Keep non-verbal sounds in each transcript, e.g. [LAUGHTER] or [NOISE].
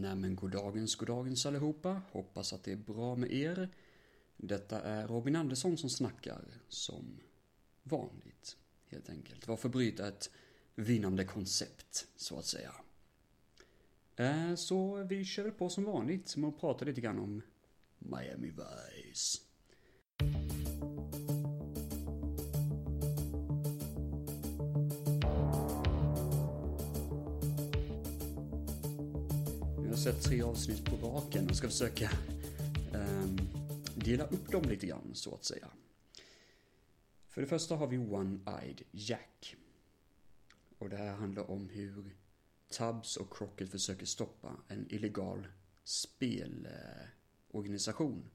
Nämen goddagens, goddagens allihopa. Hoppas att det är bra med er. Detta är Robin Andersson som snackar, som vanligt, helt enkelt. Varför bryta ett vinnande koncept, så att säga. Eh, så vi kör väl på som vanligt med att prata lite grann om Miami Vice. Sett tre avsnitt på raken och ska försöka um, dela upp dem lite grann, så att säga. För det första har vi One-Eyed Jack. Och det här handlar om hur Tubbs och Crockett försöker stoppa en illegal spelorganisation.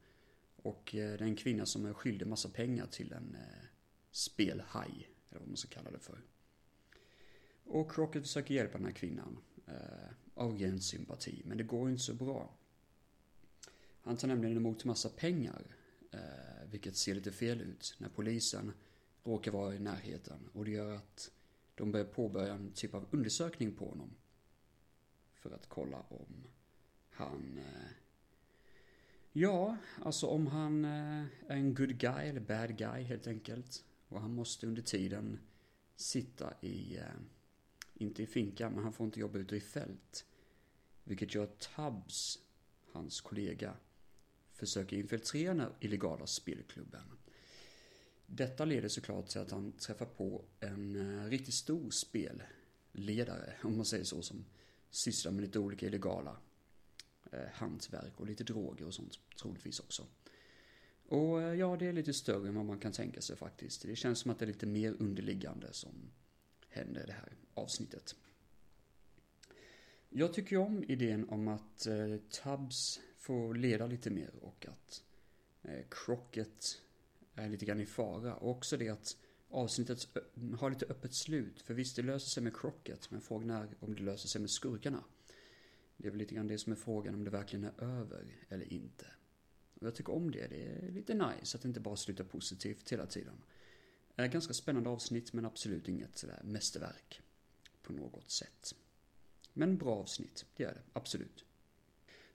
Och eh, det är en kvinna som är skyldig massa pengar till en eh, spelhaj, eller vad man ska kalla det för. Och Crockett försöker hjälpa den här kvinnan eh, av ren sympati, men det går inte så bra. Han tar nämligen emot massa pengar, eh, vilket ser lite fel ut när polisen råkar vara i närheten och det gör att de börjar påbörja en typ av undersökning på honom. För att kolla om han... Eh, ja, alltså om han eh, är en good guy eller bad guy helt enkelt. Och han måste under tiden sitta i, eh, inte i finkan, men han får inte jobba ute i fält. Vilket gör att Tubbs, hans kollega, försöker infiltrera den illegala spelklubben. Detta leder såklart till att han träffar på en eh, riktigt stor spelledare, om man säger så, som sysslar med lite olika illegala eh, hantverk och lite droger och sånt troligtvis också. Och eh, ja, det är lite större än vad man kan tänka sig faktiskt. Det känns som att det är lite mer underliggande som händer det här avsnittet. Jag tycker om idén om att eh, Tubbs får leda lite mer och att eh, Crockett är lite grann i fara. Och också det att avsnittet har lite öppet slut. För visst, det löser sig med Crockett, men frågan är om det löser sig med skurkarna. Det är väl lite grann det som är frågan, om det verkligen är över eller inte. Och jag tycker om det. Det är lite nice att det inte bara slutar positivt hela tiden. Det ganska spännande avsnitt, men absolut inget sådär mästerverk. På något sätt. Men bra avsnitt, det är det. Absolut.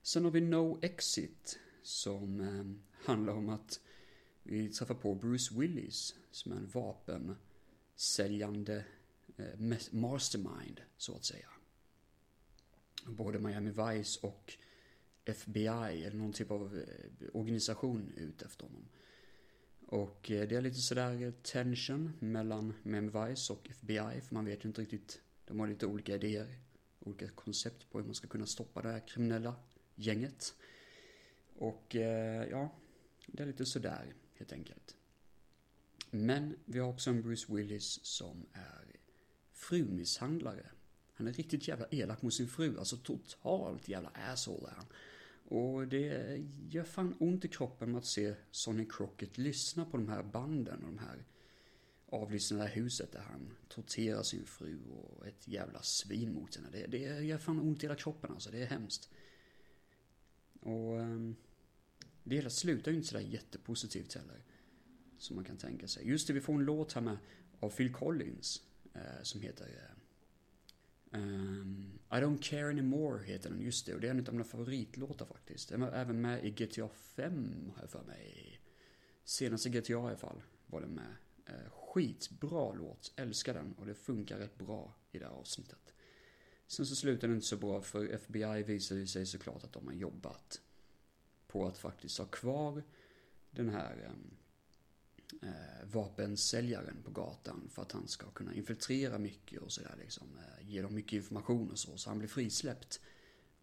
Sen har vi No Exit, som eh, handlar om att vi träffar på Bruce Willis som är en vapensäljande eh, mastermind, så att säga. Både Miami Vice och FBI, eller någon typ av eh, organisation ute efter honom. Och eh, det är lite sådär eh, tension mellan Memvice och FBI, för man vet ju inte riktigt, de har lite olika idéer, olika koncept på hur man ska kunna stoppa det här kriminella gänget. Och eh, ja, det är lite sådär helt enkelt. Men vi har också en Bruce Willis som är frumisshandlare. Han är riktigt jävla elak mot sin fru, alltså totalt jävla asshole är han. Och det gör fan ont i kroppen med att se Sonny Crockett lyssna på de här banden och de här avlyssnade huset där han torterar sin fru och ett jävla svin mot henne. Det, det gör fan ont i hela kroppen alltså, det är hemskt. Och ehm, det hela slutar ju inte sådär jättepositivt heller. Som man kan tänka sig. Just det, vi får en låt här med av Phil Collins. Eh, som heter eh, um, i don't care anymore heter den, just det. Och det är en av mina favoritlåtar faktiskt. Den var även med i GTA 5 har jag för mig. Senaste GTA i alla fall var den med. Eh, skitbra låt, älskar den och det funkar rätt bra i det här avsnittet. Sen så slutar den inte så bra för FBI visar ju sig såklart att de har jobbat på att faktiskt ha kvar den här ehm, eh, vapensäljaren på gatan för att han ska kunna infiltrera mycket och sådär liksom. Eh, ge dem mycket information och så, så han blir frisläppt.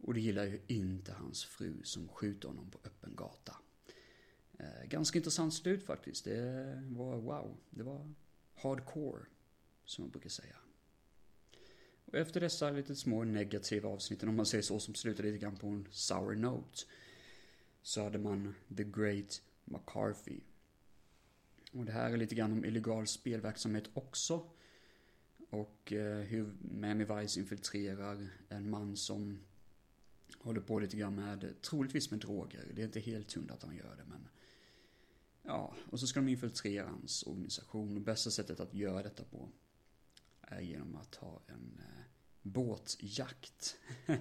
Och det gillar ju inte hans fru som skjuter honom på öppen gata. Eh, ganska intressant slut faktiskt. Det var wow. Det var hardcore, som man brukar säga. Och efter dessa lite små negativa avsnitten, om man säger så, som slutar lite grann på en sour note så hade man The Great McCarthy. Och det här är lite grann om illegal spelverksamhet också. Och eh, hur Miami Vice infiltrerar en man som håller på lite grann med, troligtvis med droger. Det är inte helt hundra att han gör det men Ja, och så ska de infiltrera hans organisation. Och bästa sättet att göra detta på är genom att ha en eh, båtjakt. [LAUGHS]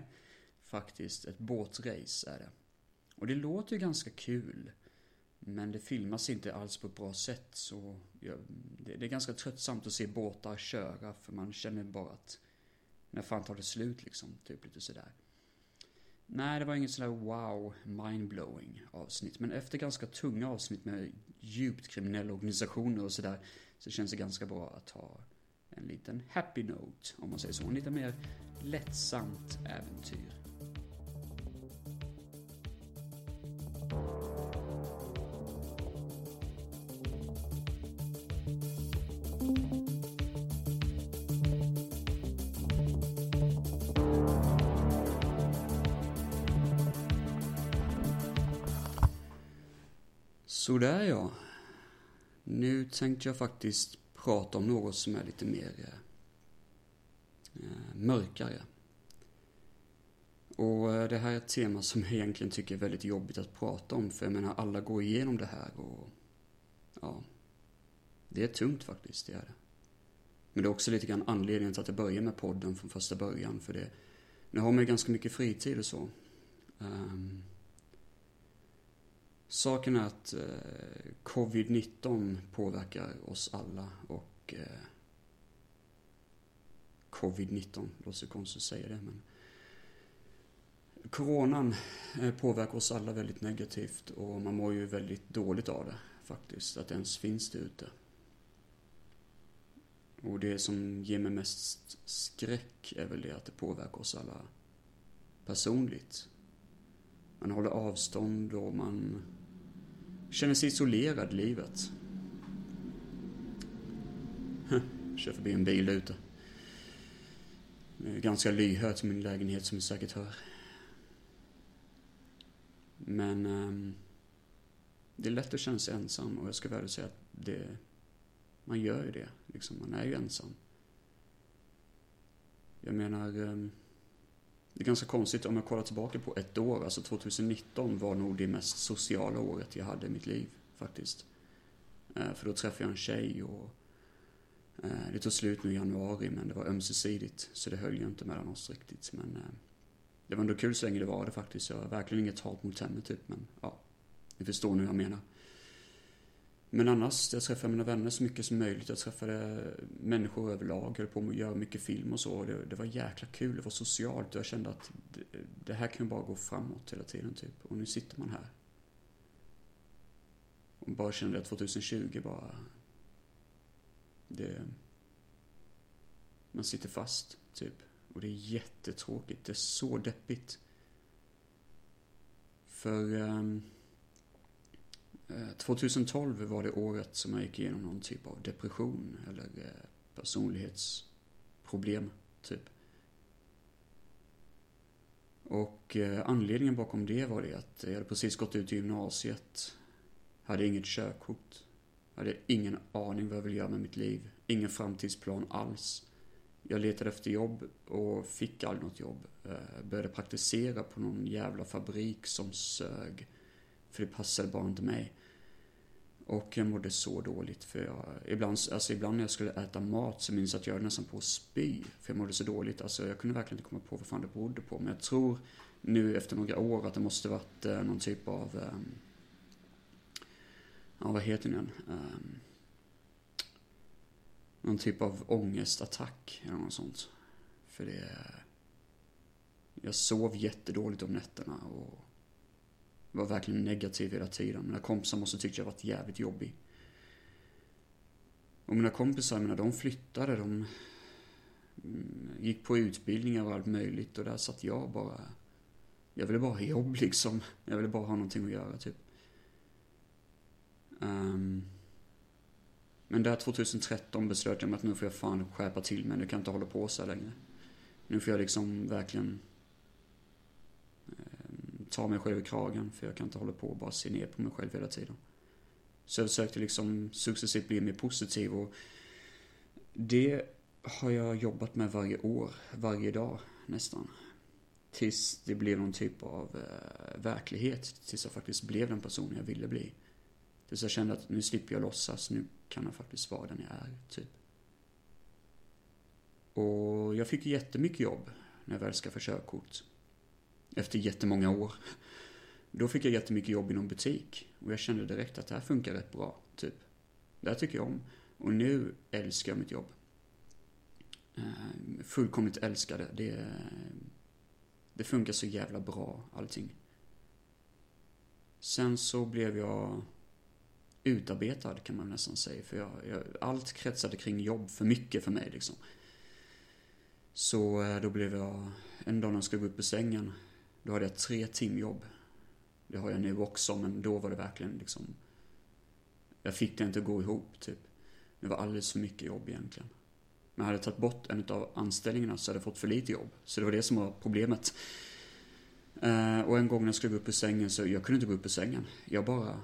faktiskt ett båtrace är det. Och det låter ju ganska kul. Men det filmas inte alls på ett bra sätt så det, det, är ganska tröttsamt att se båtar köra för man känner bara att när fan tar det slut liksom, typ lite sådär. Nej, det var inget sådär wow, mindblowing avsnitt. Men efter ganska tunga avsnitt med djupt kriminella organisationer och sådär så känns det ganska bra att ha en liten happy note, om man säger så. En lite mer lättsamt äventyr. Sådär ja. Nu tänkte jag faktiskt prata om något som är lite mer eh, eh, mörkare. Och eh, det här är ett tema som jag egentligen tycker är väldigt jobbigt att prata om, för jag menar alla går igenom det här och ja, det är tungt faktiskt, det är det. Men det är också lite grann anledningen till att jag börjar med podden från första början, för det, nu har man ju ganska mycket fritid och så. Um, Saken är att eh, covid-19 påverkar oss alla och eh, covid-19, låter så konstigt att säga det men Coronan eh, påverkar oss alla väldigt negativt och man mår ju väldigt dåligt av det faktiskt, att det ens finns det ute. Och det som ger mig mest skräck är väl det att det påverkar oss alla personligt. Man håller avstånd och man Känner sig isolerad i livet. Kör förbi en bil där ute. Ganska lyhört till min lägenhet som ni säkert hör. Men um, det är lätt att känna sig ensam och jag ska väl säga att det, man gör ju det. Liksom, man är ju ensam. Jag menar, um, det är ganska konstigt om jag kollar tillbaka på ett år, alltså 2019 var nog det mest sociala året jag hade i mitt liv faktiskt. Eh, för då träffade jag en tjej och eh, det tog slut nu i januari men det var ömsesidigt så det höll ju inte mellan oss riktigt. Men eh, det var ändå kul så länge det var det faktiskt. Jag har verkligen inget hat mot henne typ men ja, ni förstår nu vad jag menar. Men annars, jag träffade mina vänner så mycket som möjligt. Jag träffade människor överlag, jag höll på med att göra mycket film och så. Det, det var jäkla kul, det var socialt och jag kände att det, det här kan ju bara gå framåt hela tiden typ. Och nu sitter man här. Och bara kände att 2020 bara... Det... Man sitter fast, typ. Och det är jättetråkigt, det är så deppigt. För... Um, Eh, 2012 var det året som jag gick igenom någon typ av depression eller eh, personlighetsproblem, typ. Och eh, anledningen bakom det var det att jag hade precis gått ut i gymnasiet, hade inget körkort, hade ingen aning vad jag ville göra med mitt liv, ingen framtidsplan alls. Jag letade efter jobb och fick aldrig något jobb. Började praktisera på någon jävla fabrik som sög. För det passade bara inte mig. Och jag mådde så dåligt för jag, ibland, alltså ibland när jag skulle äta mat så minns jag att jag nästan på att spy. För jag mådde så dåligt. Alltså jag kunde verkligen inte komma på vad fan det berodde på. Men jag tror nu efter några år att det måste varit eh, någon typ av, eh, ja vad heter den? Eh, någon typ av ångestattack eller något sånt. För det, jag sov jättedåligt om nätterna och var verkligen negativ hela tiden. Mina kompisar måste tyckt jag varit jävligt jobbig. Och mina kompisar, mina, de flyttade, de mm, gick på utbildningar och allt möjligt och där satt jag bara. Jag ville bara ha jobb [LAUGHS] liksom. Jag ville bara ha någonting att göra typ. Um, men där 2013 beslöt jag mig att nu får jag fan skärpa till mig. Nu kan jag inte hålla på så här längre. Nu får jag liksom verkligen ta mig själv i kragen för jag kan inte hålla på och bara se ner på mig själv hela tiden. Så jag försökte liksom successivt bli mer positiv och det har jag jobbat med varje år, varje dag nästan. Tills det blev någon typ av eh, verklighet, tills jag faktiskt blev den person jag ville bli. Tills jag kände att nu slipper jag låtsas, nu kan jag faktiskt vara den jag är, typ. Och jag fick jättemycket jobb när jag väl skaffade körkort efter jättemånga år. Då fick jag jättemycket jobb inom butik. Och jag kände direkt att det här funkar rätt bra, typ. Det här tycker jag om. Och nu älskar jag mitt jobb. Eh, fullkomligt älskar det. Det, det funkar så jävla bra, allting. Sen så blev jag utarbetad kan man nästan säga. För jag, jag, allt kretsade kring jobb för mycket för mig liksom. Så eh, då blev jag, en dag när jag skulle gå upp ur sängen, då hade jag tre timjobb. Det har jag nu också, men då var det verkligen liksom, jag fick det inte att gå ihop typ. Det var alldeles för mycket jobb egentligen. Men hade jag tagit bort en av anställningarna så hade jag fått för lite jobb. Så det var det som var problemet. Uh, och en gång när jag skulle gå upp ur sängen så, jag kunde inte gå upp ur sängen. Jag bara,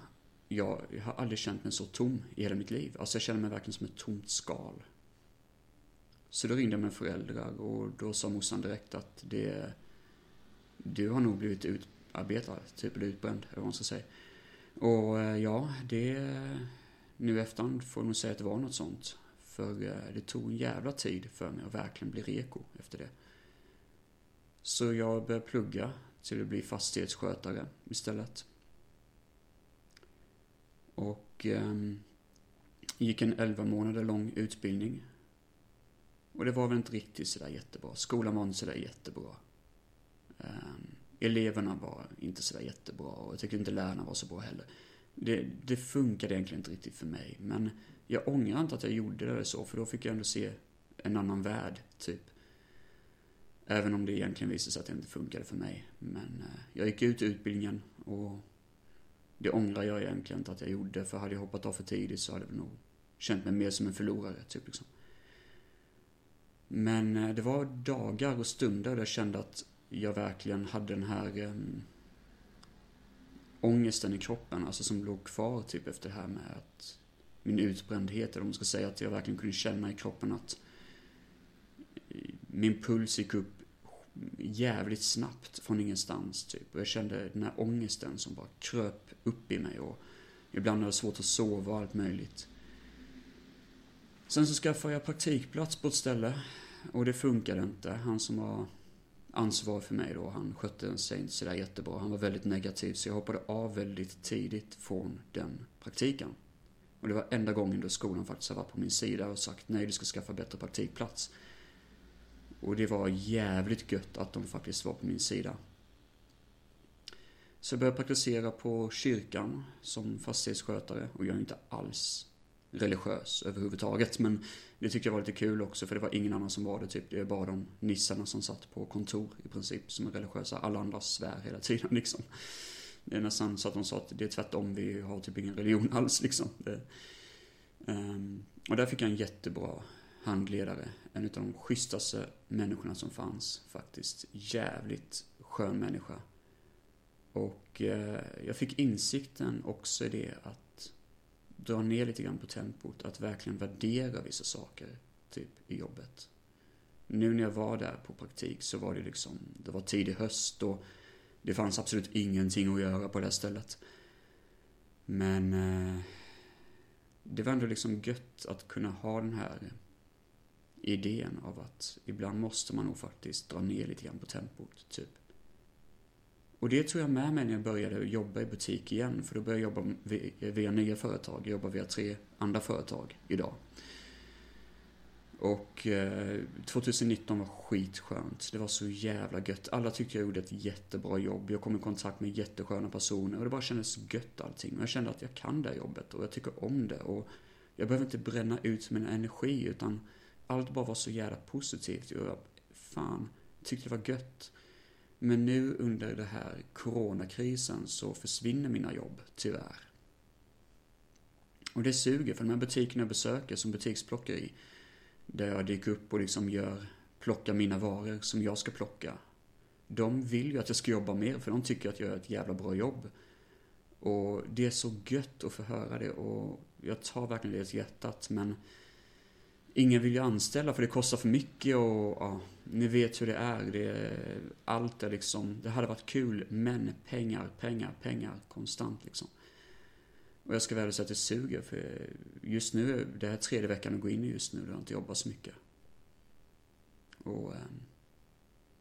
jag, jag har aldrig känt mig så tom i hela mitt liv. Alltså jag känner mig verkligen som ett tomt skal. Så då ringde jag mina föräldrar och då sa morsan direkt att det, du har nog blivit utarbetad, typ eller utbränd, eller vad man ska säga. Och eh, ja, det, nu efterhand får jag nog säga att det var något sånt. För eh, det tog en jävla tid för mig att verkligen bli reko efter det. Så jag började plugga till att bli fastighetsskötare istället. Och eh, gick en 11 månader lång utbildning. Och det var väl inte riktigt sådär jättebra. Skolan var inte sådär jättebra. Eh, eleverna var inte sådär jättebra och jag tyckte inte lärarna var så bra heller. Det, det funkade egentligen inte riktigt för mig. Men jag ångrar inte att jag gjorde det så, för då fick jag ändå se en annan värld, typ. Även om det egentligen visade sig att det inte funkade för mig. Men eh, jag gick ut utbildningen och det ångrar jag egentligen inte att jag gjorde. För hade jag hoppat av för tidigt så hade jag nog känt mig mer som en förlorare, typ liksom. Men eh, det var dagar och stunder där jag kände att jag verkligen hade den här um, ångesten i kroppen, alltså som låg kvar typ efter det här med att min utbrändhet, eller om man ska säga att jag verkligen kunde känna i kroppen att eh, min puls gick upp jävligt snabbt från ingenstans typ. Och jag kände den här ångesten som bara kröp upp i mig och ibland hade jag svårt att sova och allt möjligt. Sen så skaffade jag praktikplats på ett ställe och det funkade inte. Han som var ansvarig för mig då, han skötte sig inte sådär jättebra. Han var väldigt negativ så jag hoppade av väldigt tidigt från den praktiken. Och det var enda gången då skolan faktiskt har varit på min sida och sagt nej, du ska skaffa bättre praktikplats. Och det var jävligt gött att de faktiskt var på min sida. Så jag började praktisera på kyrkan som fastighetsskötare och jag är inte alls religiös överhuvudtaget. Men det tyckte jag var lite kul också för det var ingen annan som var det typ. Det är bara de nissarna som satt på kontor i princip som är religiösa. Alla andra svär hela tiden [LAUGHS] liksom. Det är nästan så att de sa att det är tvärtom, vi har typ ingen religion [LAUGHS] alls liksom. Det, um, och där fick jag en jättebra handledare. En av de schysstaste människorna som fanns faktiskt. Jävligt skön människa. Och eh, jag fick insikten också i det att dra ner lite grann på tempot. Att verkligen värdera vissa saker, typ i jobbet. Nu när jag var där på praktik så var det liksom, det var tidig höst och det fanns absolut ingenting att göra på det här stället. Men eh, det var ändå liksom gött att kunna ha den här idén av att ibland måste man nog faktiskt dra ner lite grann på tempot, typ. Och det tog jag med mig när jag började jobba i butik igen, för då började jag jobba via nya företag. Jag jobbar via tre andra företag idag. Och eh, 2019 var skitskönt. Det var så jävla gött. Alla tyckte jag gjorde ett jättebra jobb. Jag kom i kontakt med jättesköna personer och det bara kändes gött allting. Och jag kände att jag kan det här jobbet och jag tycker om det. Och jag behöver inte bränna ut min energi utan allt bara var så jävla positivt. Och jag, fan, tyckte det var gött. Men nu under den här coronakrisen så försvinner mina jobb, tyvärr. Och det suger, för de här butikerna jag besöker som butiksplockeri, där jag dyker upp och liksom gör, plockar mina varor som jag ska plocka. De vill ju att jag ska jobba mer, för de tycker att jag gör ett jävla bra jobb. Och det är så gött att få höra det och jag tar verkligen det till hjärtat, men Ingen vill ju anställa för det kostar för mycket och ja, ni vet hur det är. Det, allt är liksom, det hade varit kul men pengar, pengar, pengar konstant liksom. Och jag ska väl säga att det suger för just nu, det här är tredje veckan att gå in i just nu då jag inte jobbar så mycket. Och eh,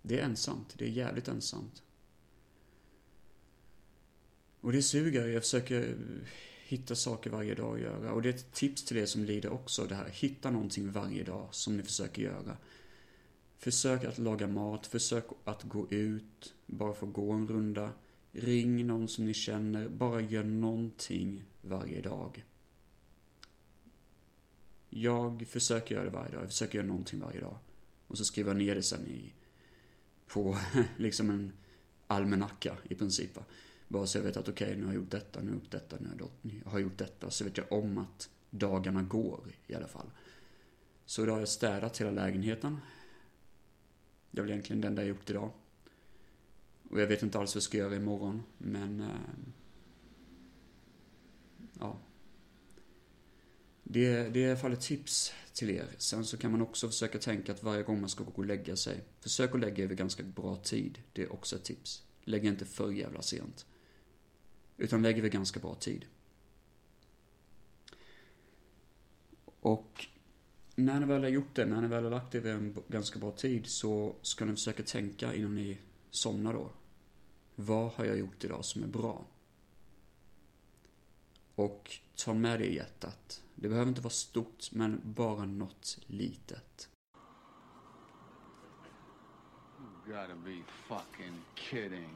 det är ensamt, det är jävligt ensamt. Och det suger, jag försöker hitta saker varje dag att göra. Och det är ett tips till er som lider också det här. Hitta någonting varje dag som ni försöker göra. Försök att laga mat, försök att gå ut, bara få gå en runda. Ring någon som ni känner, bara gör någonting varje dag. Jag försöker göra det varje dag, jag försöker göra någonting varje dag. Och så skriver jag ner det sen i, på [LAUGHS] liksom en almanacka i princip. va. Bara så jag vet att okej, okay, nu har jag gjort detta, nu har jag gjort detta, nu har jag gjort detta. Så vet jag om att dagarna går i alla fall. Så idag har jag städat hela lägenheten. Det är väl egentligen den där jag gjort idag. Och jag vet inte alls vad jag ska göra imorgon, men... Äh, ja. Det, det är i alla fall ett tips till er. Sen så kan man också försöka tänka att varje gång man ska gå och lägga sig, försök att lägga er vid ganska bra tid. Det är också ett tips. Lägg inte för jävla sent. Utan lägger vid ganska bra tid. Och när ni väl har gjort det, när ni väl har lagt er vid en ganska bra tid så ska ni försöka tänka innan ni somnar då. Vad har jag gjort idag som är bra? Och ta med det i hjärtat. Det behöver inte vara stort, men bara något litet. You gotta be fucking kidding.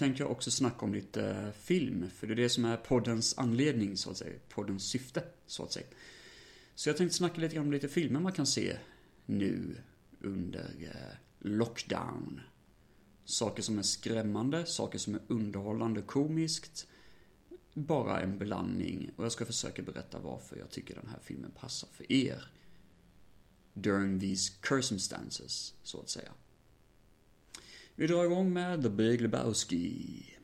Tänker tänkte jag också snacka om lite eh, film, för det är det som är poddens anledning, så att säga. Poddens syfte, så att säga. Så jag tänkte snacka lite grann om lite filmer man kan se nu under eh, lockdown. Saker som är skrämmande, saker som är underhållande, komiskt. Bara en blandning. Och jag ska försöka berätta varför jag tycker den här filmen passar för er. During these circumstances, så att säga. Vi drar igång med The Big Lebowski.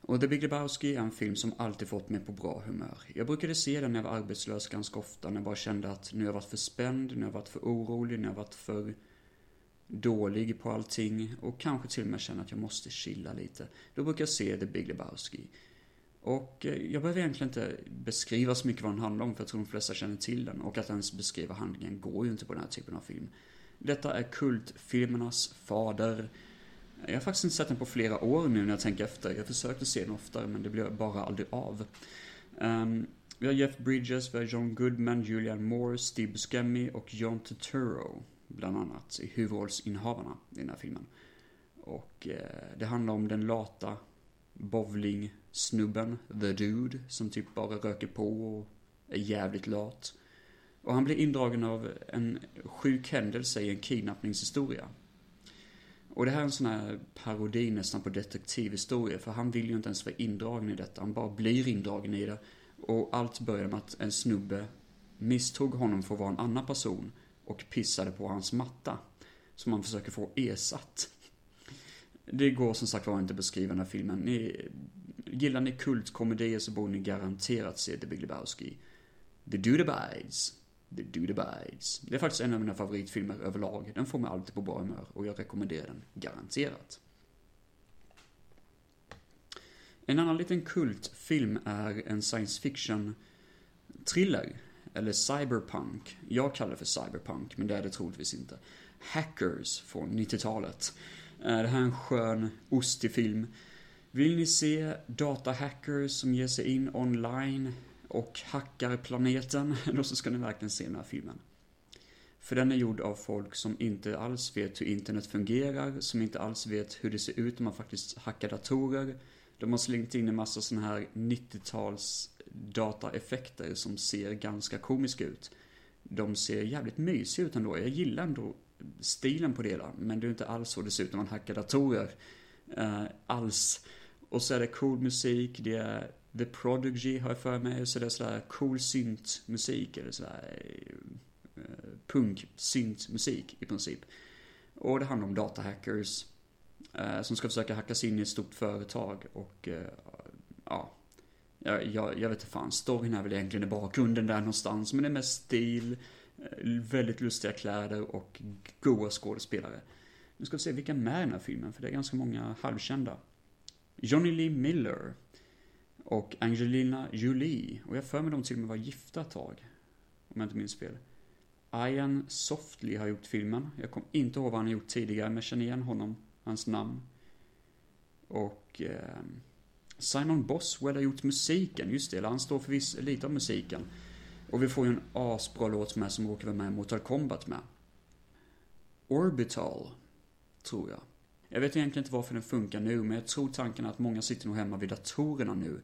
Och The Big Lebowski är en film som alltid fått mig på bra humör. Jag brukade se den när jag var arbetslös ganska ofta, när jag bara kände att nu har jag varit för spänd, nu har jag varit för orolig, nu har jag varit för dålig på allting och kanske till och med känner att jag måste chilla lite. Då brukar jag se The Big Lebowski. Och eh, jag behöver egentligen inte beskriva så mycket vad den handlar om, för jag tror de flesta känner till den. Och att ens beskriva handlingen går ju inte på den här typen av film. Detta är kultfilmernas fader. Jag har faktiskt inte sett den på flera år nu när jag tänker efter. Jag försökte se den oftare men det blev bara aldrig av. Um, vi har Jeff Bridges, vi har John Goodman, Julian Moore, Steve Buscemi och John Turturro bland annat i huvudrollsinnehavarna i den här filmen. Och eh, det handlar om den lata bowling-snubben, the dude, som typ bara röker på och är jävligt lat. Och han blir indragen av en sjuk händelse i en kidnappningshistoria. Och det här är en sån här parodi nästan på detektivhistoria, för han vill ju inte ens vara indragen i detta, han bara blir indragen i det. Och allt börjar med att en snubbe misstog honom för att vara en annan person och pissade på hans matta. Som han försöker få ersatt. Det går som sagt var inte att beskriva den här filmen. Ni, gillar ni kultkomedier så borde ni garanterat se The Big Lebowski. The Dudabides. The Dude Abides. Det är faktiskt en av mina favoritfilmer överlag. Den får mig alltid på bra humör och jag rekommenderar den garanterat. En annan liten kultfilm är en science fiction thriller. Eller cyberpunk. Jag kallar det för cyberpunk, men det är det troligtvis inte. Hackers från 90-talet. Eh, det här är en skön, ostig film. Vill ni se datahackers som ger sig in online och hackar planeten, [LAUGHS] då så ska ni verkligen se den här filmen. För den är gjord av folk som inte alls vet hur internet fungerar, som inte alls vet hur det ser ut om man faktiskt hackar datorer. De har slängt in en massa sådana här 90-tals dataeffekter som ser ganska komiska ut. De ser jävligt mysiga ut ändå. Jag gillar ändå stilen på det hela, men det är inte alls så det ser ut när man hackar datorer. Eh, alls. Och så är det cool musik, det är The Prodigy har jag för mig, så det är sådär cool synt musik eller sådär eh, punk synt musik i princip. Och det handlar om datahackers eh, som ska försöka hacka sig in i ett stort företag och eh, ja, jag, jag, jag vet inte fan, storyn är väl egentligen i bakgrunden där någonstans, men det är mest stil, eh, väldigt lustiga kläder och goa skådespelare. Nu ska vi se vilka är med i den här filmen, för det är ganska många halvkända. Johnny Lee Miller och Angelina Jolie, och jag för mig de till och med var gifta ett tag, om jag inte minns fel. Ian Softly har gjort filmen. Jag kommer inte ihåg vad han har gjort tidigare, men jag känner igen honom, hans namn. Och eh, Simon Boswell har gjort musiken, just det, han står för viss, lite av musiken. Och vi får ju en asbra låt med som råkar vara med i Mortal Kombat med. Orbital, tror jag. Jag vet egentligen inte varför den funkar nu, men jag tror tanken är att många sitter nog hemma vid datorerna nu.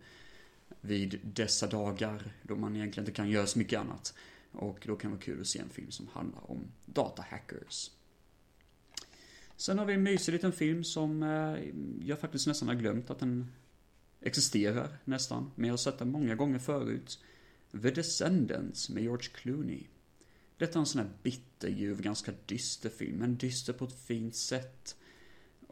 Vid dessa dagar, då man egentligen inte kan göra så mycket annat. Och då kan det vara kul att se en film som handlar om datahackers. Sen har vi en mysig liten film som eh, jag faktiskt nästan har glömt att den existerar nästan. Men jag har sett den många gånger förut. The Descendants med George Clooney. Detta är en sån här bitterljuv, ganska dyster film, men dyster på ett fint sätt.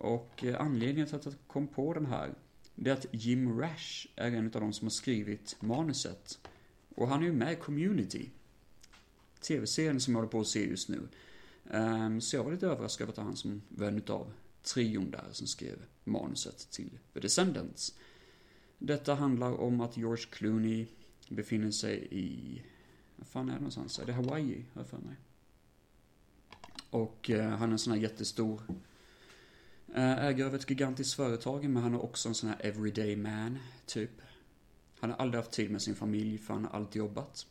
Och eh, anledningen till att jag kom på den här, det är att Jim Rash är en av de som har skrivit manuset. Och han är ju med i Community. Tv-serien som jag håller på att se just nu. Ehm, så jag var lite överraskad över att han som vän av trion där som skrev manuset till The Descendants. Detta handlar om att George Clooney befinner sig i, vad fan är det någonstans? Är det Hawaii, har jag för mig. Och eh, han är en sån här jättestor Eh, ägare av ett gigantiskt företag, men han är också en sån här everyday man, typ. Han har aldrig haft tid med sin familj, för han har alltid jobbat.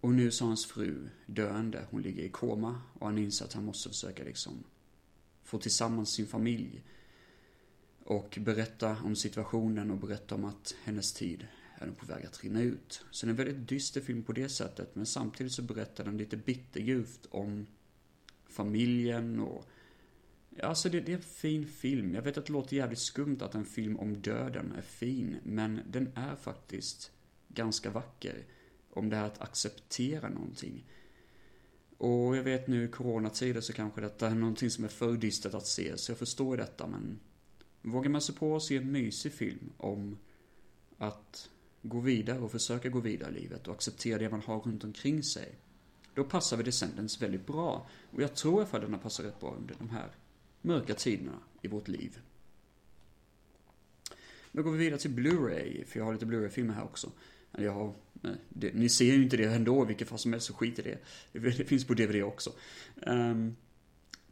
Och nu så hans fru döende, hon ligger i koma och han inser att han måste försöka liksom få tillsammans sin familj. Och berätta om situationen och berätta om att hennes tid är nu på väg att rinna ut. Så det är en väldigt dyster film på det sättet, men samtidigt så berättar den lite bitterljuvt om familjen och alltså det, det, är en fin film. Jag vet att det låter jävligt skumt att en film om döden är fin, men den är faktiskt ganska vacker om det här att acceptera någonting. Och jag vet nu i coronatider så kanske detta är någonting som är för dystert att se, så jag förstår detta, men vågar man sig på att se en mysig film om att gå vidare och försöka gå vidare i livet och acceptera det man har runt omkring sig. Då passar vi Descendants väldigt bra. Och jag tror i alla fall den passar rätt bra under de här mörka tiderna i vårt liv. Nu går vi vidare till Blu-ray, för jag har lite Blu-ray-filmer här också. Jag har, det, ni ser ju inte det ändå, vilket fall som helst, så skit i det. Det finns på DVD också. Um,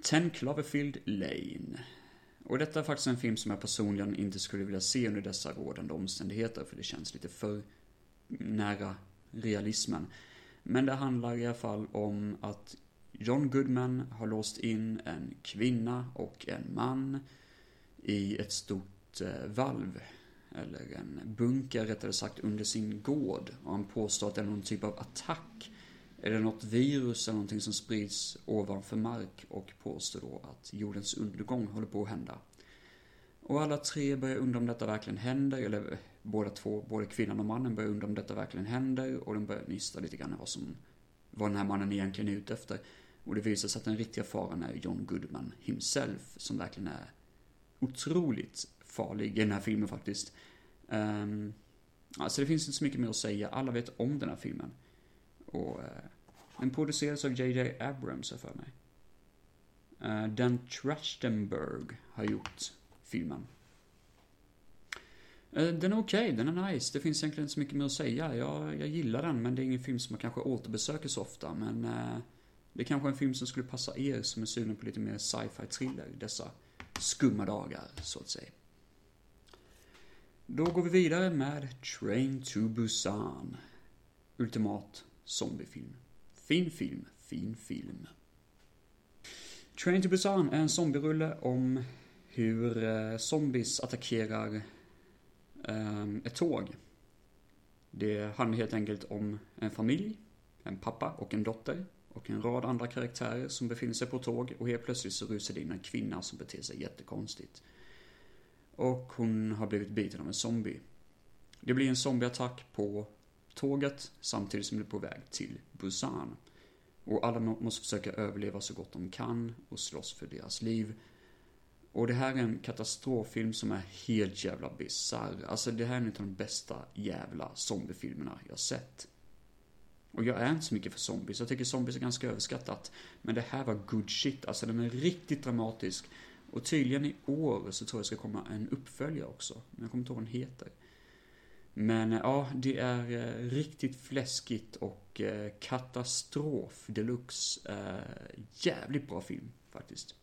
Ten Cloverfield Lane. Och detta är faktiskt en film som jag personligen inte skulle vilja se under dessa rådande omständigheter, för det känns lite för nära realismen. Men det handlar i alla fall om att John Goodman har låst in en kvinna och en man i ett stort eh, valv eller en bunker rättare sagt, under sin gård. Och han påstår att det är någon typ av attack. Eller något virus eller någonting som sprids ovanför mark och påstår då att jordens undergång håller på att hända. Och alla tre börjar undra om detta verkligen händer, eller eh, båda två, både kvinnan och mannen börjar undra om detta verkligen händer och de börjar nysta lite grann vad som, vad den här mannen egentligen är ute efter. Och det visar sig att den riktiga faran är John Goodman himself, som verkligen är otroligt farlig i den här filmen faktiskt. Um, alltså det finns inte så mycket mer att säga. Alla vet om den här filmen. Och uh, den produceras av JJ Abrams, för mig. Uh, Dan Trachtenberg har gjort filmen. Uh, den är okej, okay, den är nice. Det finns egentligen inte så mycket mer att säga. Jag, jag gillar den, men det är ingen film som man kanske återbesöker så ofta. Men uh, det är kanske en film som skulle passa er som är sugna på lite mer sci-fi thriller dessa skumma dagar, så att säga. Då går vi vidare med Train to Busan. Ultimat zombiefilm. Fin film, fin film. Train to Busan är en zombierulle om hur eh, zombies attackerar ehm, ett tåg. Det handlar helt enkelt om en familj, en pappa och en dotter och en rad andra karaktärer som befinner sig på tåg och helt plötsligt så rusar det in en kvinna som beter sig jättekonstigt. Och hon har blivit biten av en zombie. Det blir en zombieattack på tåget samtidigt som det är på väg till Busan. Och alla måste försöka överleva så gott de kan och slåss för deras liv. Och det här är en katastroffilm som är helt jävla bisarr. Alltså det här är en av de bästa jävla zombiefilmerna jag sett. Och jag är inte så mycket för zombies, jag tycker zombies är ganska överskattat. Men det här var good shit, alltså den är riktigt dramatisk. Och tydligen i år så tror jag ska komma en uppföljare också. Men jag kommer inte ihåg vad den heter. Men eh, ja, det är eh, riktigt fläskigt och eh, katastrof deluxe. Eh, jävligt bra film faktiskt.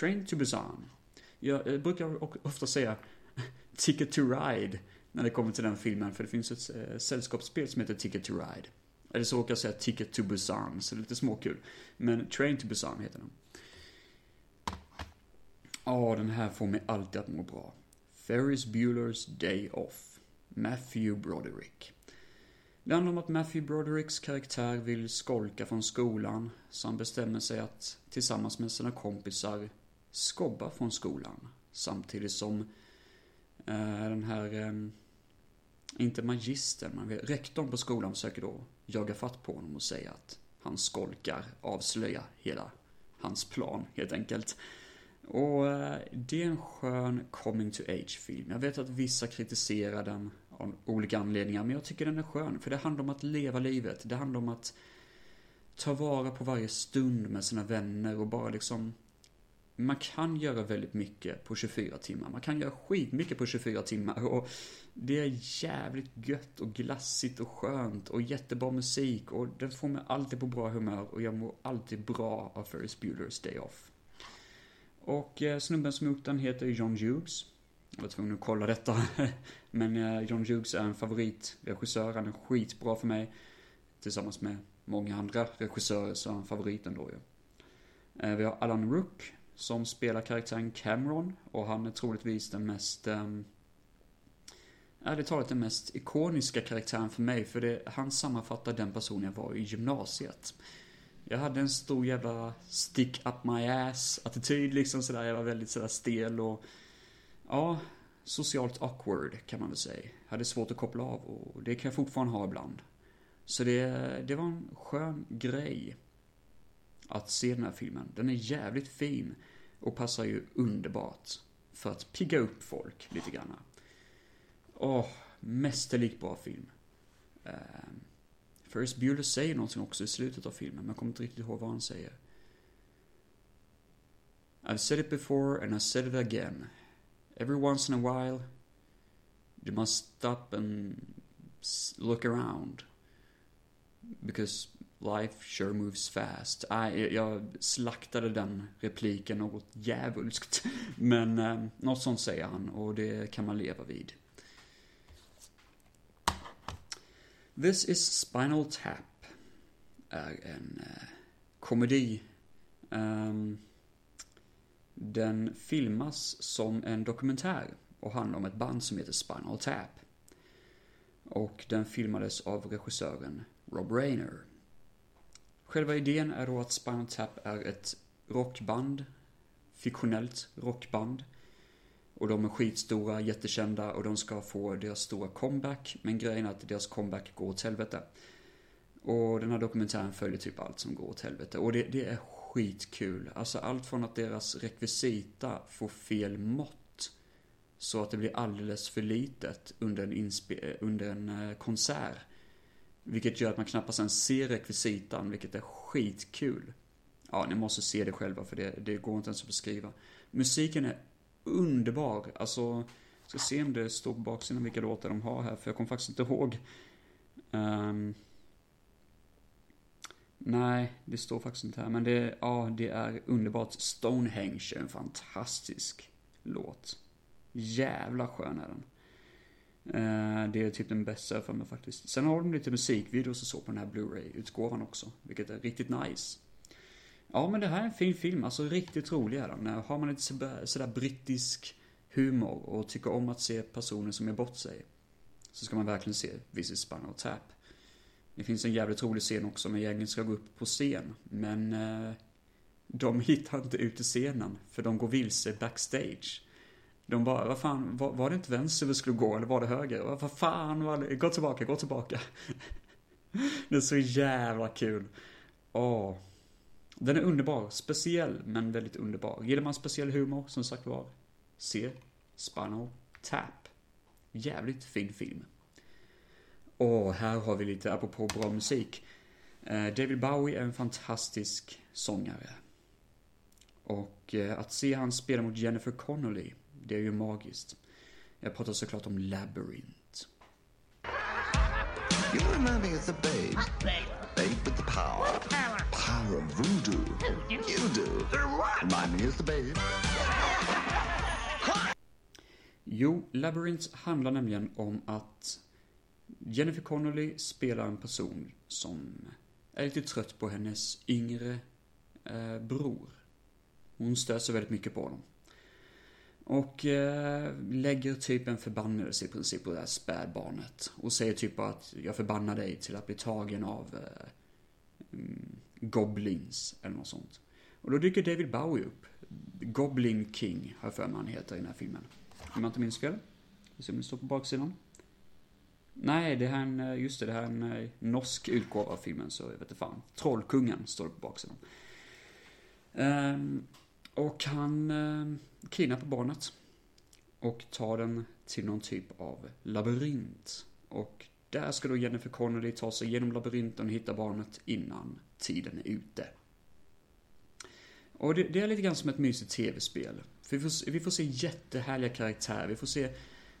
Train to Busan. Jag eh, brukar ofta säga [LAUGHS] Ticket to Ride när det kommer till den filmen, för det finns ett eh, sällskapsspel som heter Ticket to Ride. Eller så råkar jag säga Ticket to Busan, så det är lite småkul. Men Train to Busan heter den. Ja, den här får mig alltid att må bra. Ferris Bueller's Day Off. Matthew Broderick. Det handlar om att Matthew Brodericks karaktär vill skolka från skolan, så han bestämmer sig att tillsammans med sina kompisar skobba från skolan. Samtidigt som eh, den här, eh, inte magistern, men rektorn på skolan försöker då jaga fatt på honom och säga att han skolkar, avslöja hela hans plan helt enkelt. Och eh, det är en skön coming to age-film. Jag vet att vissa kritiserar den av olika anledningar, men jag tycker den är skön. För det handlar om att leva livet. Det handlar om att ta vara på varje stund med sina vänner och bara liksom man kan göra väldigt mycket på 24 timmar. Man kan göra skitmycket på 24 timmar och det är jävligt gött och glassigt och skönt och jättebra musik och den får mig alltid på bra humör och jag mår alltid bra av Ferris Bueller's Day Off. Och eh, snubben som gjort den heter John Hughes. Jag var tvungen att kolla detta. [LAUGHS] Men eh, John Hughes är en favoritregissör, han är skitbra för mig. Tillsammans med många andra regissörer så är han favoriten då ju. Eh, vi har Alan Rook som spelar karaktären Cameron och han är troligtvis den mest ehm, um, ärligt talat den mest ikoniska karaktären för mig, för det, han sammanfattar den person jag var i gymnasiet. Jag hade en stor jävla stick up my ass attityd liksom sådär, jag var väldigt sådär stel och ja, socialt awkward kan man väl säga. Jag hade svårt att koppla av och det kan jag fortfarande ha ibland. Så det, det var en skön grej att se den här filmen. Den är jävligt fin och passar ju underbart för att pigga upp folk lite grann. Åh, mästerligt bra film. Uh, Ferris Bueller säger någonting också i slutet av filmen, men jag kommer inte riktigt ihåg vad han säger. I've said it before and I said it again. Every once in a while, you must stop and look around. Because life sure moves fast. Ah, Nej, jag slaktade den repliken något djävulskt. [LAUGHS] Men eh, något sånt säger han och det kan man leva vid. This is Spinal Tap är en eh, komedi. Um, den filmas som en dokumentär och handlar om ett band som heter Spinal Tap. Och den filmades av regissören Rob Reiner. Själva idén är då att Spinal Tap är ett rockband, fiktionellt rockband. Och de är skitstora, jättekända och de ska få deras stora comeback. Men grejen är att deras comeback går åt helvete. Och den här dokumentären följer typ allt som går åt helvete. Och det, det är skitkul. Alltså allt från att deras rekvisita får fel mått. Så att det blir alldeles för litet under en, eh, under en eh, konsert. Vilket gör att man knappast ens ser rekvisitan, vilket är skitkul. Ja, ni måste se det själva för det, det går inte ens att beskriva. Musiken är underbar. Alltså, jag ska se om det står på baksidan vilka låtar de har här, för jag kommer faktiskt inte ihåg. Um, nej, det står faktiskt inte här, men det, ja, det är underbart. Stonehenge är en fantastisk låt. Jävla skön är den. Eh, det är typ den bästa för mig faktiskt. Sen har de lite musikvideos och så på den här Blu-ray-utgåvan också, vilket är riktigt nice. Ja, men det här är en fin film. Alltså riktigt rolig är den. Har man lite sådär brittisk humor och tycker om att se personer som är bort sig. Så ska man verkligen se This is Spinal Tap. Det finns en jävligt rolig scen också när gänget ska gå upp på scen. Men eh, de [LAUGHS] hittar inte ut i scenen för de går vilse backstage. De bara, vad fan, var, var det inte vänster vi skulle gå eller var det höger? Vad fan var det? Gå tillbaka, gå tillbaka. [LAUGHS] det är så jävla kul. Åh. Den är underbar, speciell men väldigt underbar. Gillar man speciell humor, som sagt var, se Spinal Tap. Jävligt fin film. Och här har vi lite, apropå bra musik. Eh, David Bowie är en fantastisk sångare. Och eh, att se han spela mot Jennifer Connolly, det är ju magiskt. Jag pratar såklart om Labyrinth. You remind me of the babe. Babe with the power. Power of voodoo. You do. Remind me of the babe. Jo, Labyrinth handlar nämligen om att Jennifer Connolly spelar en person som är lite trött på hennes yngre eh, bror. Hon stör sig väldigt mycket på honom. Och eh, lägger typ en förbannelse i princip på det här spädbarnet. Och säger typ att jag förbannar dig till att bli tagen av eh, mm, Goblins eller något sånt. Och då dyker David Bowie upp. Goblin King, har jag för mig han heter i den här filmen. Om jag inte minns fel. Vi ser om det står på baksidan. Nej, det här är en, eh, just det, det här är en eh, norsk utgåva av filmen, så jag vet inte fan. Trollkungen står det på baksidan. Eh, och han ehm, kidnappar barnet. Och tar den till någon typ av labyrint. Och där ska då Jennifer Connelly ta sig genom labyrinten och hitta barnet innan tiden är ute. Och det, det är lite grann som ett mysigt tv-spel. För vi får, vi får se jättehärliga karaktärer, vi får se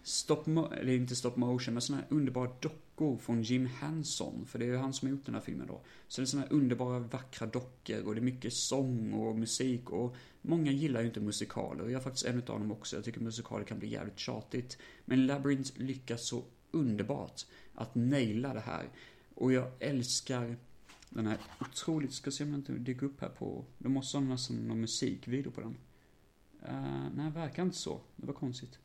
stop, eller inte stop motion, men sådana här underbara dockor från Jim Henson. För det är ju han som har gjort den här filmen då. Så det är sådana här underbara, vackra dockor och det är mycket sång och musik och många gillar ju inte musikaler. Och jag är faktiskt en av dem också. Jag tycker musikaler kan bli jävligt tjatigt. Men Labyrinth lyckas så underbart att naila det här. Och jag älskar den här otroligt, ska se om den inte dyker upp här på, de måste ha nästan någon musikvideo på den. Uh, nej, verkar inte så. Det var konstigt.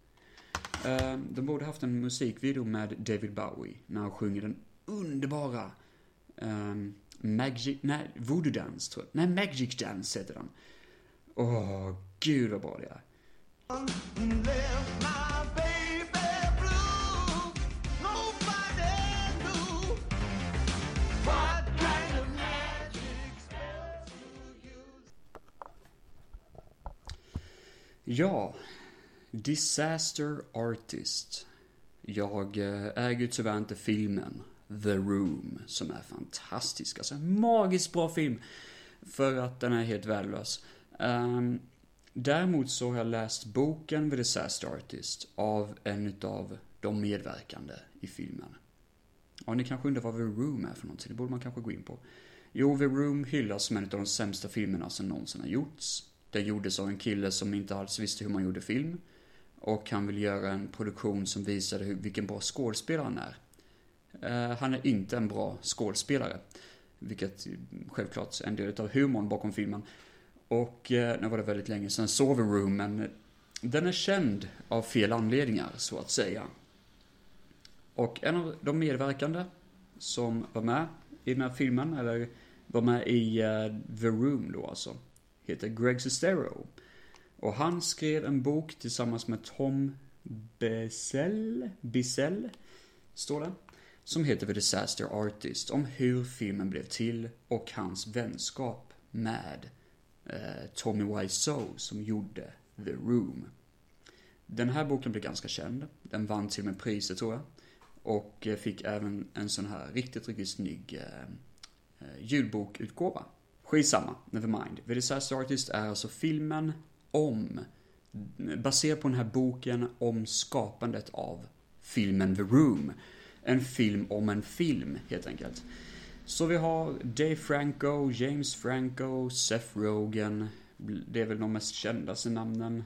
Ehm, de borde haft en musikvideo med David Bowie när han sjunger den underbara um, Magic, nej, Voodoo Dance tror jag. Nej, Magic Dance heter den. Åh, oh, gud vad bra det är. Ja, Disaster Artist. Jag äger tyvärr inte filmen The Room, som är fantastisk. Alltså en magiskt bra film. För att den är helt värdelös. Um, däremot så har jag läst boken The Disaster Artist av en utav de medverkande i filmen. Ja, ni kanske undrar vad The Room är för någonting, det borde man kanske gå in på. Jo, The Room hyllas som en av de sämsta filmerna som någonsin har gjorts. Den gjordes av en kille som inte alls visste hur man gjorde film. Och han vill göra en produktion som visade hur, vilken bra skådespelare han är. Uh, han är inte en bra skådespelare. Vilket självklart är en del av humorn bakom filmen. Och uh, nu var det väldigt länge sedan såg Room, men den är känd av fel anledningar, så att säga. Och en av de medverkande som var med i den här filmen, eller var med i uh, The Room då alltså, heter Greg Sestero. Och han skrev en bok tillsammans med Tom Bissell, Bissell, står det, som heter The Disaster Artist, om hur filmen blev till och hans vänskap med eh, Tommy Wiseau som gjorde The Room. Den här boken blev ganska känd. Den vann till och med priser tror jag. Och eh, fick även en sån här riktigt, riktigt snygg eh, eh ljudbokutgåva. Skitsamma, nevermind. The Disaster Artist är alltså filmen om, baserat på den här boken om skapandet av filmen The Room. En film om en film, helt enkelt. Så vi har Dave Franco, James Franco, Seth Rogen. Det är väl de mest kändaste namnen,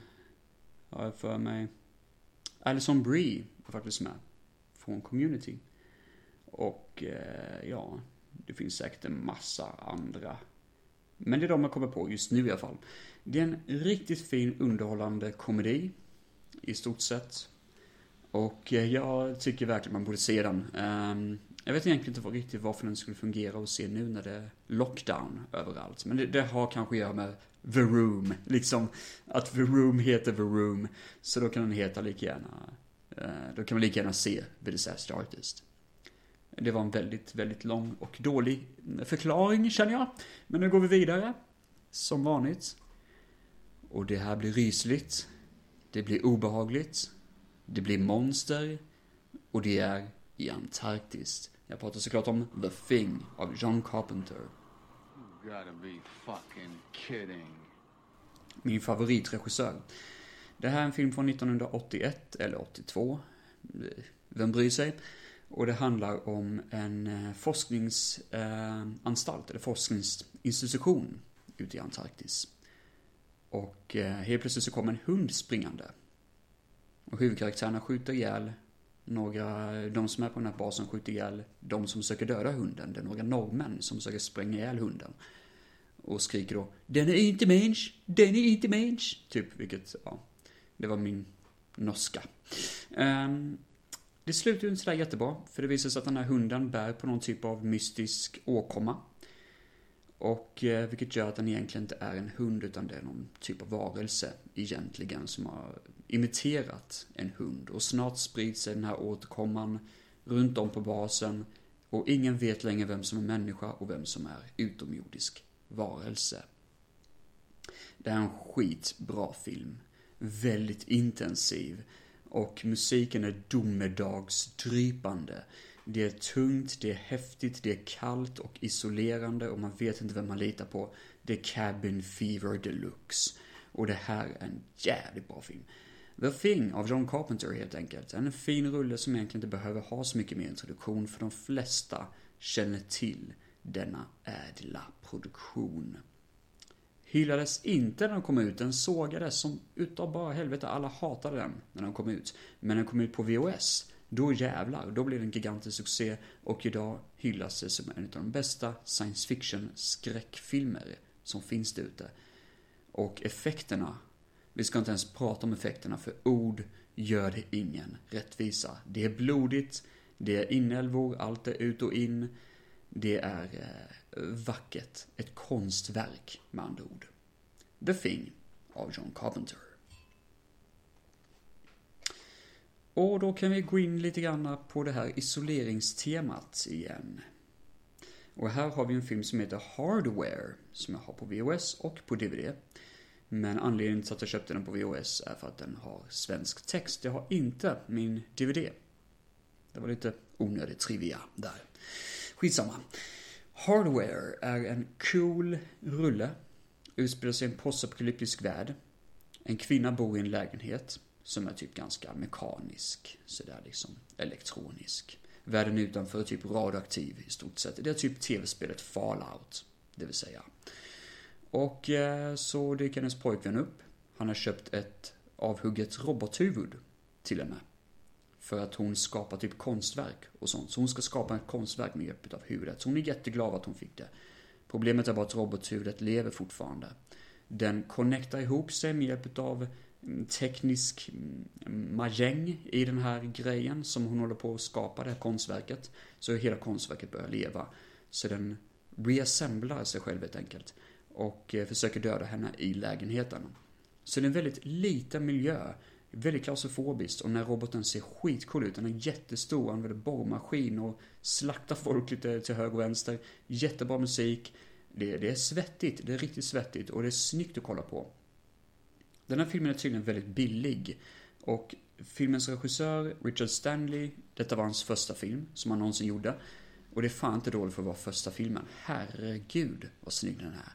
har jag för mig. Alison Brie var faktiskt med, från Community. Och, eh, ja, det finns säkert en massa andra men det är de jag kommer på just nu i alla fall. Det är en riktigt fin underhållande komedi. I stort sett. Och eh, jag tycker verkligen man borde se den. Ehm, jag vet egentligen inte riktigt varför den skulle fungera att se nu när det är lockdown överallt. Men det, det har kanske att göra med The Room. Liksom att The Room heter The Room. Så då kan den heta lika gärna, eh, då kan man lika gärna se The Disaster Artist. Det var en väldigt, väldigt lång och dålig förklaring känner jag. Men nu går vi vidare. som vanligt. Och det här blir rysligt. Det blir obehagligt. Det blir monster. Och det är i Antarktis. Jag pratar såklart om The Thing av John Carpenter. Min favoritregissör. Det här är en film från 1981 eller 82. Vem bryr sig? Och det handlar om en eh, forskningsanstalt, eh, eller forskningsinstitution ute i Antarktis. Och eh, helt plötsligt så kommer en hund springande. Och huvudkaraktärerna skjuter ihjäl några, de som är på den här basen skjuter ihjäl de som försöker döda hunden. Det är några norrmän som försöker spränga ihjäl hunden. Och skriker då Den är inte mensch, den är inte mensch. Typ, vilket, ja, det var min norska. Um, det slutar ju inte sådär jättebra, för det visar sig att den här hunden bär på någon typ av mystisk åkomma. Och eh, vilket gör att den egentligen inte är en hund, utan det är någon typ av varelse egentligen som har imiterat en hund. Och snart sprids sig den här återkomman runt om på basen och ingen vet längre vem som är människa och vem som är utomjordisk varelse. Det är en skitbra film. Väldigt intensiv. Och musiken är domedagsdrypande. Det är tungt, det är häftigt, det är kallt och isolerande och man vet inte vem man litar på. Det är Cabin Fever Deluxe. Och det här är en jävligt bra film. The Thing av John Carpenter helt enkelt. En fin rulle som egentligen inte behöver ha så mycket mer introduktion för de flesta känner till denna ädla produktion. Hyllades inte när den kom ut, den sågades som utav bara helvete, alla hatade den när den kom ut. Men när den kom ut på VHS, då jävlar, då blev den en gigantisk succé och idag hyllas det som en av de bästa science fiction skräckfilmer som finns där ute. Och effekterna, vi ska inte ens prata om effekterna för ord gör det ingen rättvisa. Det är blodigt, det är inälvor, allt är ut och in. Det är eh, vackert. Ett konstverk med andra ord. The Thing av John Carpenter. Och då kan vi gå in lite grann på det här isoleringstemat igen. Och här har vi en film som heter Hardware, som jag har på VHS och på DVD. Men anledningen till att jag köpte den på VHS är för att den har svensk text. Jag har inte min DVD. Det var lite onödigt trivia där. Skitsamma. Hardware är en cool rulle. Utspelar sig i en postapokalyptisk värld. En kvinna bor i en lägenhet som är typ ganska mekanisk, sådär liksom elektronisk. Världen utanför är typ radioaktiv i stort sett. Det är typ tv-spelet Fallout, det vill säga. Och eh, så dyker hennes pojkvän upp. Han har köpt ett avhugget robothuvud till henne. För att hon skapar typ konstverk och sånt. Så hon ska skapa ett konstverk med hjälp av huvudet. Så hon är jätteglad att hon fick det. Problemet är bara att robothuvudet lever fortfarande. Den connectar ihop sig med hjälp av mm, teknisk mm, majäng i den här grejen som hon håller på att skapa, det här konstverket. Så hela konstverket börjar leva. Så den reassemblar sig själv helt enkelt. Och eh, försöker döda henne i lägenheten. Så det är en väldigt liten miljö. Väldigt klaustrofobiskt och när roboten ser skitcool ut. Den är jättestor, använder borrmaskin och slaktar folk lite till höger och vänster. Jättebra musik. Det, det är svettigt, det är riktigt svettigt och det är snyggt att kolla på. Den här filmen är tydligen väldigt billig. Och filmens regissör, Richard Stanley, detta var hans första film som han någonsin gjorde. Och det är fan inte dåligt för att vara första filmen. Herregud vad snygg den är.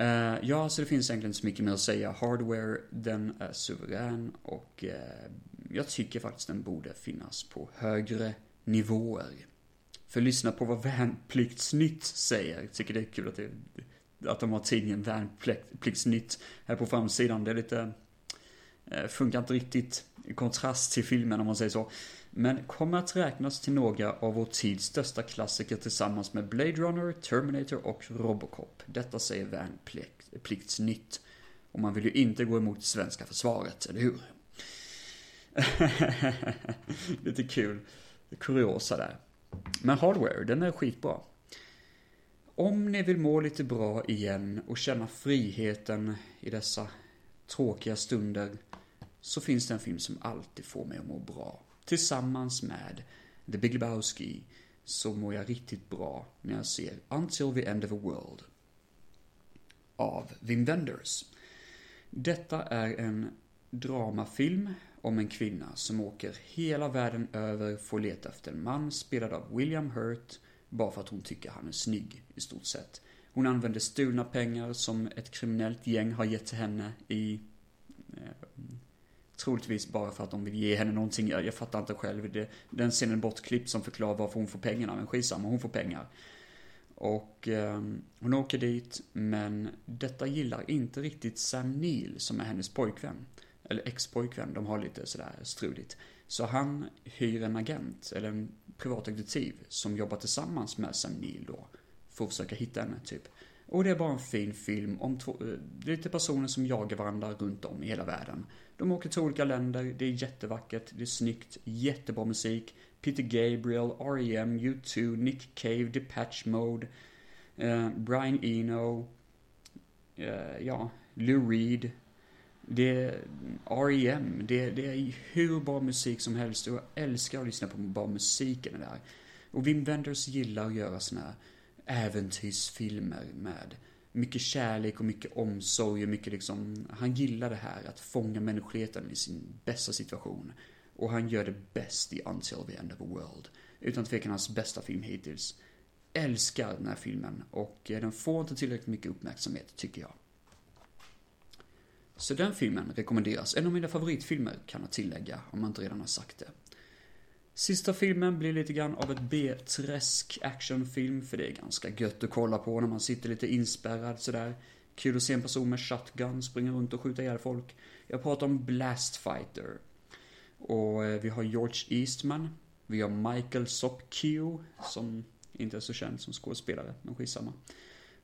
Uh, ja, så det finns egentligen inte så mycket mer att säga. Hardware, den är suverän och uh, jag tycker faktiskt den borde finnas på högre nivåer. För lyssna på vad [LAUGHS] Värnpliktsnytt säger. Jag tycker det är kul att, det, att de har tidningen Värnpliktsnytt här på framsidan. Det är lite, uh, funkar inte riktigt i kontrast till filmen om man säger så. Men kommer att räknas till några av vår tids största klassiker tillsammans med Blade Runner, Terminator och Robocop. Detta säger Värnpliktsnytt. Och man vill ju inte gå emot svenska försvaret, eller hur? [LAUGHS] Lite kul. Kuriosa där. Men Hardware, den är skitbra. Om ni vill må lite bra igen och känna friheten i dessa tråkiga stunder så finns det en film som alltid får mig att må bra tillsammans med The Big Lebowski så mår jag riktigt bra när jag ser Until the End of a World. av Wim Wenders. Detta är en dramafilm om en kvinna som åker hela världen över för att leta efter en man spelad av William Hurt bara för att hon tycker han är snygg i stort sett. Hon använder stulna pengar som ett kriminellt gäng har gett till henne i eh, Troligtvis bara för att de vill ge henne någonting, jag, jag fattar inte själv. Det, den scenen är bortklippt som förklarar varför hon får pengarna, men skitsamma, hon får pengar. Och eh, hon åker dit, men detta gillar inte riktigt Sam Neill som är hennes pojkvän. Eller ex-pojkvän, de har lite sådär struligt. Så han hyr en agent, eller en privatdetektiv, som jobbar tillsammans med Sam Neill då. För att försöka hitta henne, typ. Och det är bara en fin film om två, eh, lite personer som jagar varandra runt om i hela världen. De åker till olika länder, det är jättevackert, det är snyggt, jättebra musik. Peter Gabriel, R.E.M., U2, Nick Cave, Depeche Mode, eh, Brian Eno, eh, ja, Lou Reed. Det är R.E.M., det, det är hur bra musik som helst och jag älskar att lyssna på bara musiken där. Och Wim Wenders gillar att göra såna här äventyrsfilmer med mycket kärlek och mycket omsorg och mycket liksom, han gillar det här att fånga mänskligheten i sin bästa situation. Och han gör det bäst i Until the End of the World. Utan tvekan hans bästa film hittills. Älskar den här filmen och eh, den får inte tillräckligt mycket uppmärksamhet, tycker jag. Så den filmen rekommenderas. En av mina favoritfilmer kan jag tillägga, om man inte redan har sagt det. Sista filmen blir lite grann av ett B-träsk actionfilm, för det är ganska gött att kolla på när man sitter lite inspärrad sådär. Kul att se en person med shotgun springa runt och skjuta ihjäl folk. Jag pratar om Blast Fighter. Och eh, vi har George Eastman. Vi har Michael Sopkiw, som inte är så känd som skådespelare, men skitsamma.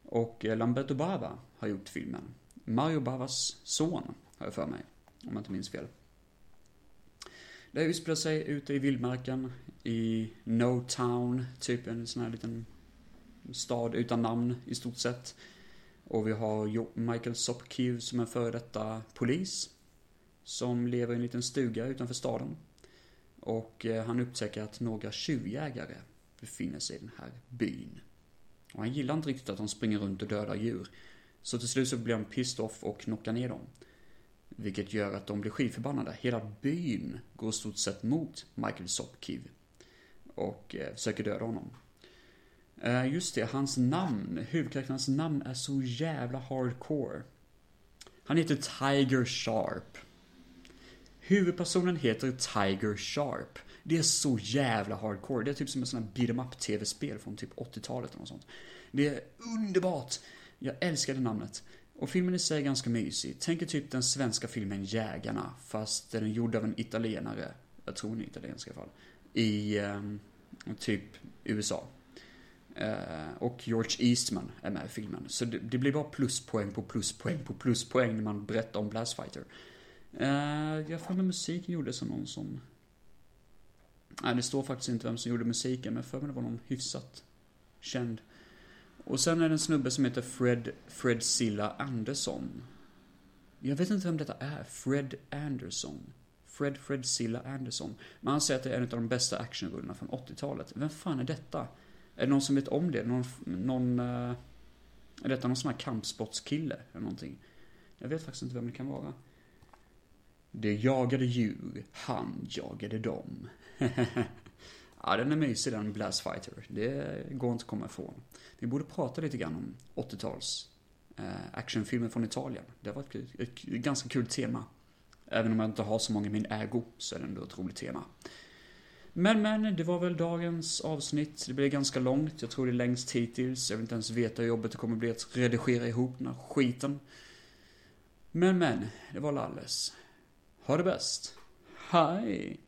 Och eh, Lamberto Bava har gjort filmen. Mario Bavas son, har jag för mig. Om jag inte minns fel. Det utspelar sig ute i vildmarken i No Town, typ en sån här liten stad utan namn i stort sett. Och vi har Michael Sopkiv som är före detta polis. Som lever i en liten stuga utanför staden. Och eh, han upptäcker att några tjuvjägare befinner sig i den här byn. Och han gillar inte riktigt att de springer runt och dödar djur. Så till slut så blir han pissed off och knockar ner dem. Vilket gör att de blir skitförbannade. Hela byn går i stort sett mot Michael Sopkiv. Och eh, försöker döda honom. Eh, just det, hans namn, huvudkaraktärens namn är så jävla hardcore. Han heter Tiger Sharp. Huvudpersonen heter Tiger Sharp. Det är så jävla hardcore. Det är typ som en sån här beat'em up tv-spel från typ 80-talet eller något sånt. Det är underbart. Jag älskade namnet. Och filmen i sig är ganska mysig. Tänk er typ den svenska filmen Jägarna, fast den är gjord av en italienare. Jag tror en är italiensk i alla fall. I eh, typ USA. Eh, och George Eastman är med i filmen. Så det, det, blir bara pluspoäng på pluspoäng på pluspoäng när man berättar om Blastfighter. Eh, jag får med musiken gjordes av någon som... Nej, det står faktiskt inte vem som gjorde musiken, men för mig det var någon hyfsat känd. Och sen är det en snubbe som heter Fred, Fred Silla Anderson. Jag vet inte vem detta är. Fred Anderson. Fred Fred Silla Anderson. Men han säger att det är en av de bästa actionrullarna från 80-talet. Vem fan är detta? Är det någon som vet om det? Någon, någon eh, är detta någon sån här kampsportskille eller någonting? Jag vet faktiskt inte vem det kan vara. Det jagade djur, han jagade dem. [LAUGHS] Ja, den är mysig den Blast Fighter. Det går inte att komma ifrån. Vi borde prata lite grann om 80-tals eh, actionfilmer från Italien. Det var ett, ett, ett, ganska kul tema. Även om jag inte har så många i min ägo så är det ändå ett roligt tema. Men men, det var väl dagens avsnitt. Det blev ganska långt. Jag tror det är längst hittills. Jag vill inte ens veta hur jobbet det kommer bli att redigera ihop den här skiten. Men men, det var Lalles. Ha det bäst. Hej!